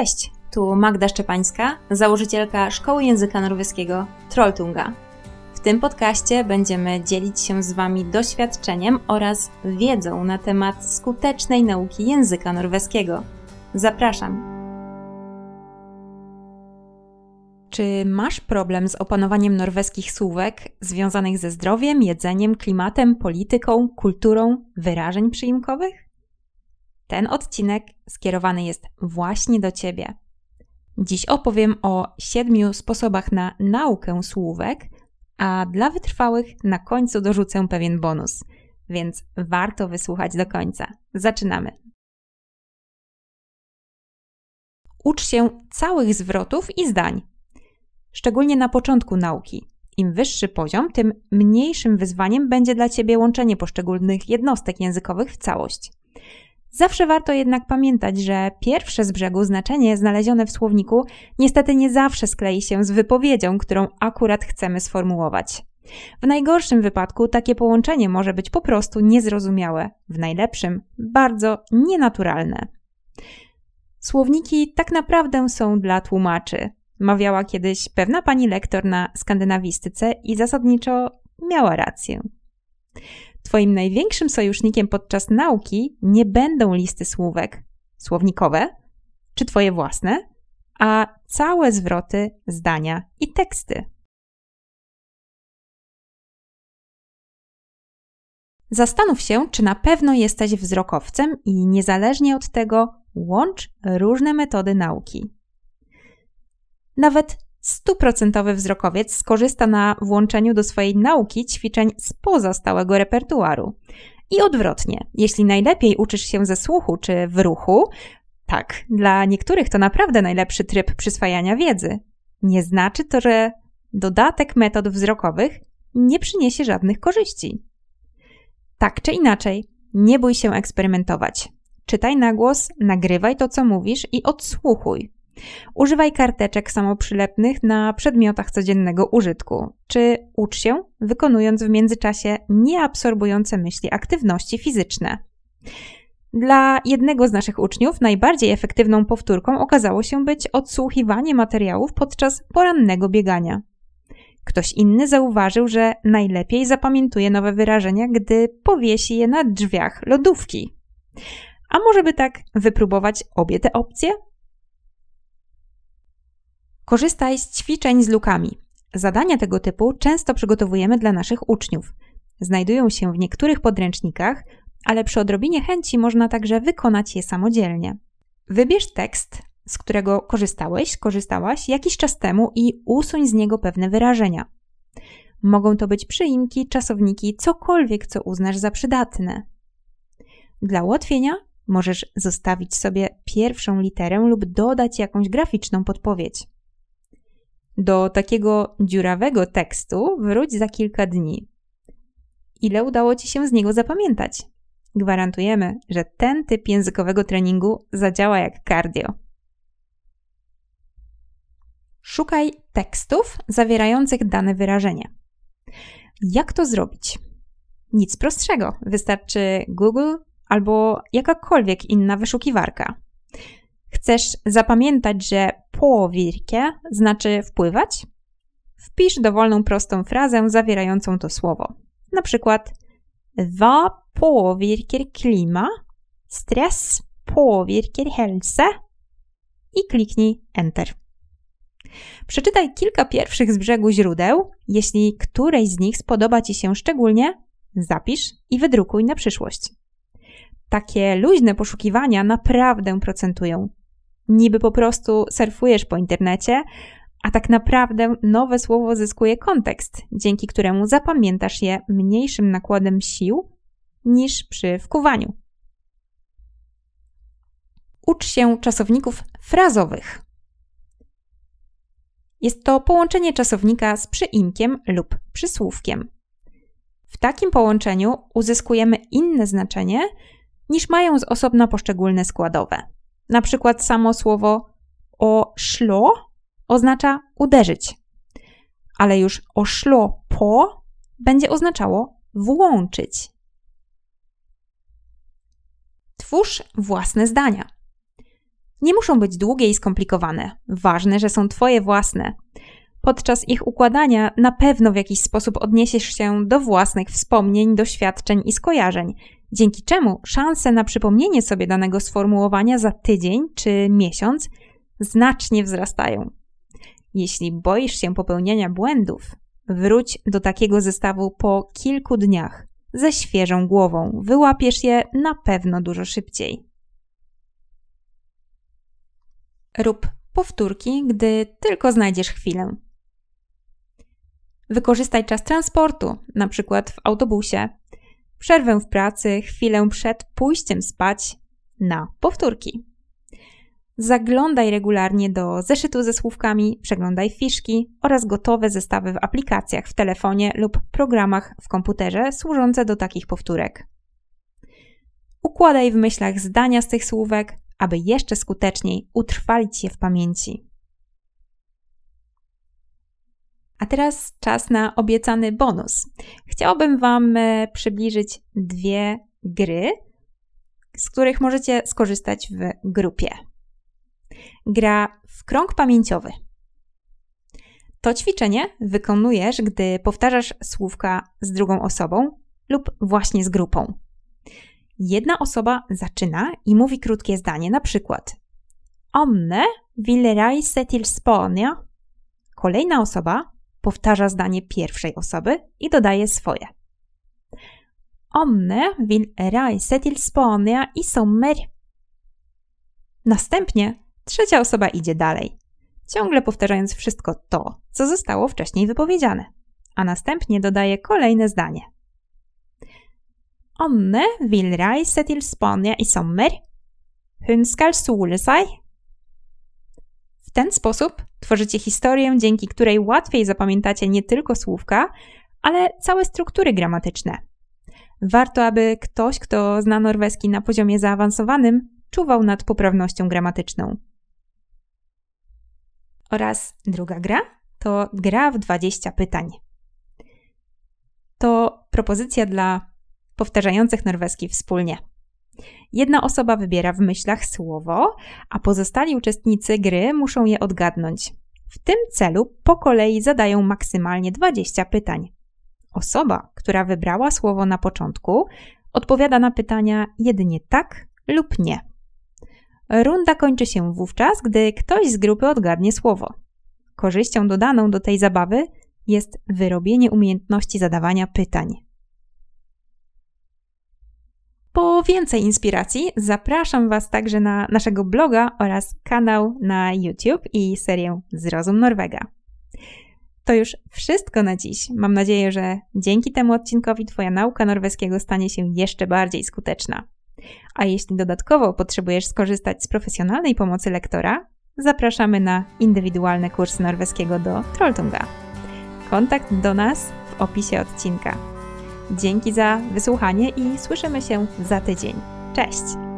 Cześć, tu Magda Szczepańska, założycielka Szkoły Języka Norweskiego Trolltunga. W tym podcaście będziemy dzielić się z Wami doświadczeniem oraz wiedzą na temat skutecznej nauki języka norweskiego. Zapraszam! Czy masz problem z opanowaniem norweskich słówek związanych ze zdrowiem, jedzeniem, klimatem, polityką, kulturą, wyrażeń przyimkowych? Ten odcinek skierowany jest właśnie do Ciebie. Dziś opowiem o siedmiu sposobach na naukę słówek, a dla wytrwałych na końcu dorzucę pewien bonus, więc warto wysłuchać do końca. Zaczynamy. Ucz się całych zwrotów i zdań, szczególnie na początku nauki. Im wyższy poziom, tym mniejszym wyzwaniem będzie dla Ciebie łączenie poszczególnych jednostek językowych w całość. Zawsze warto jednak pamiętać, że pierwsze z brzegu znaczenie znalezione w słowniku niestety nie zawsze sklei się z wypowiedzią, którą akurat chcemy sformułować. W najgorszym wypadku takie połączenie może być po prostu niezrozumiałe, w najlepszym bardzo nienaturalne. Słowniki tak naprawdę są dla tłumaczy, mawiała kiedyś pewna pani lektor na skandynawistyce i zasadniczo miała rację. Twoim największym sojusznikiem podczas nauki nie będą listy słówek słownikowe czy Twoje własne, a całe zwroty, zdania i teksty. Zastanów się, czy na pewno jesteś wzrokowcem i niezależnie od tego łącz różne metody nauki. Nawet stuprocentowy wzrokowiec skorzysta na włączeniu do swojej nauki ćwiczeń spoza stałego repertuaru. I odwrotnie, jeśli najlepiej uczysz się ze słuchu czy w ruchu, tak, dla niektórych to naprawdę najlepszy tryb przyswajania wiedzy. Nie znaczy to, że dodatek metod wzrokowych nie przyniesie żadnych korzyści. Tak czy inaczej, nie bój się eksperymentować. Czytaj na głos, nagrywaj to, co mówisz i odsłuchuj. Używaj karteczek samoprzylepnych na przedmiotach codziennego użytku, czy ucz się, wykonując w międzyczasie nieabsorbujące myśli aktywności fizyczne. Dla jednego z naszych uczniów najbardziej efektywną powtórką okazało się być odsłuchiwanie materiałów podczas porannego biegania. Ktoś inny zauważył, że najlepiej zapamiętuje nowe wyrażenia, gdy powiesi je na drzwiach lodówki. A może by tak wypróbować obie te opcje? Korzystaj z ćwiczeń z lukami. Zadania tego typu często przygotowujemy dla naszych uczniów. Znajdują się w niektórych podręcznikach, ale przy odrobinie chęci można także wykonać je samodzielnie. Wybierz tekst, z którego korzystałeś, korzystałaś jakiś czas temu i usuń z niego pewne wyrażenia. Mogą to być przyimki, czasowniki, cokolwiek, co uznasz za przydatne. Dla ułatwienia możesz zostawić sobie pierwszą literę lub dodać jakąś graficzną podpowiedź. Do takiego dziurawego tekstu wróć za kilka dni. Ile udało Ci się z niego zapamiętać? Gwarantujemy, że ten typ językowego treningu zadziała jak cardio. Szukaj tekstów zawierających dane wyrażenie. Jak to zrobić? Nic prostszego. Wystarczy Google albo jakakolwiek inna wyszukiwarka. Chcesz zapamiętać, że påvirke znaczy wpływać? Wpisz dowolną prostą frazę zawierającą to słowo. Na przykład Hva påvirker klima? Stress påvirker helse? I kliknij Enter. Przeczytaj kilka pierwszych z brzegu źródeł. Jeśli któreś z nich spodoba Ci się szczególnie, zapisz i wydrukuj na przyszłość. Takie luźne poszukiwania naprawdę procentują niby po prostu surfujesz po internecie, a tak naprawdę nowe słowo zyskuje kontekst, dzięki któremu zapamiętasz je mniejszym nakładem sił niż przy wkuwaniu. Ucz się czasowników frazowych. Jest to połączenie czasownika z przyimkiem lub przysłówkiem. W takim połączeniu uzyskujemy inne znaczenie niż mają z osobna poszczególne składowe. Na przykład samo słowo oszlo oznacza uderzyć, ale już oszlo po będzie oznaczało włączyć. Twórz własne zdania. Nie muszą być długie i skomplikowane. Ważne, że są Twoje własne. Podczas ich układania na pewno w jakiś sposób odniesiesz się do własnych wspomnień, doświadczeń i skojarzeń, dzięki czemu szanse na przypomnienie sobie danego sformułowania za tydzień czy miesiąc znacznie wzrastają. Jeśli boisz się popełniania błędów, wróć do takiego zestawu po kilku dniach ze świeżą głową. Wyłapiesz je na pewno dużo szybciej. Rób powtórki, gdy tylko znajdziesz chwilę. Wykorzystaj czas transportu, na przykład w autobusie, przerwę w pracy, chwilę przed pójściem spać na powtórki. Zaglądaj regularnie do zeszytu ze słówkami, przeglądaj fiszki oraz gotowe zestawy w aplikacjach w telefonie lub programach w komputerze służące do takich powtórek. Układaj w myślach zdania z tych słówek, aby jeszcze skuteczniej utrwalić je w pamięci. A teraz czas na obiecany bonus. Chciałabym Wam e, przybliżyć dwie gry, z których możecie skorzystać w grupie. Gra w krąg pamięciowy. To ćwiczenie wykonujesz, gdy powtarzasz słówka z drugą osobą lub właśnie z grupą. Jedna osoba zaczyna i mówi krótkie zdanie, na przykład Omne villerai setil sponia. Kolejna osoba powtarza zdanie pierwszej osoby i dodaje swoje. Omne villerai setil sponia i sommer. Następnie trzecia osoba idzie dalej, ciągle powtarzając wszystko to, co zostało wcześniej wypowiedziane, a następnie dodaje kolejne zdanie. Anne vil reise til Spania i sommer. Hun skal sole seg. W ten sposób tworzycie historię, dzięki której łatwiej zapamiętacie nie tylko słówka, ale całe struktury gramatyczne. Warto, aby ktoś, kto zna norweski na poziomie zaawansowanym, czuwał nad poprawnością gramatyczną. Oraz druga gra to gra w 20 pytań. To propozycja dla powtarzających norweski wspólnie. Jedna osoba wybiera w myślach słowo, a pozostali uczestnicy gry muszą je odgadnąć. W tym celu po kolei zadają maksymalnie 20 pytań. Osoba, która wybrała słowo na początku, odpowiada na pytania jedynie tak lub nie. Runda kończy się wówczas, gdy ktoś z grupy odgadnie słowo. Korzyścią dodaną do tej zabawy jest wyrobienie umiejętności zadawania pytań. Po więcej inspiracji zapraszam Was także na naszego bloga oraz kanał na YouTube i serię Zrozum Norwega. To już wszystko na dziś. Mam nadzieję, że dzięki temu odcinkowi Twoja nauka norweskiego stanie się jeszcze bardziej skuteczna. A jeśli dodatkowo potrzebujesz skorzystać z profesjonalnej pomocy lektora, zapraszamy na indywidualne kursy norweskiego do Trolltunga. Kontakt do nas w opisie odcinka. Dzięki za wysłuchanie i słyszymy się za tydzień. Cześć!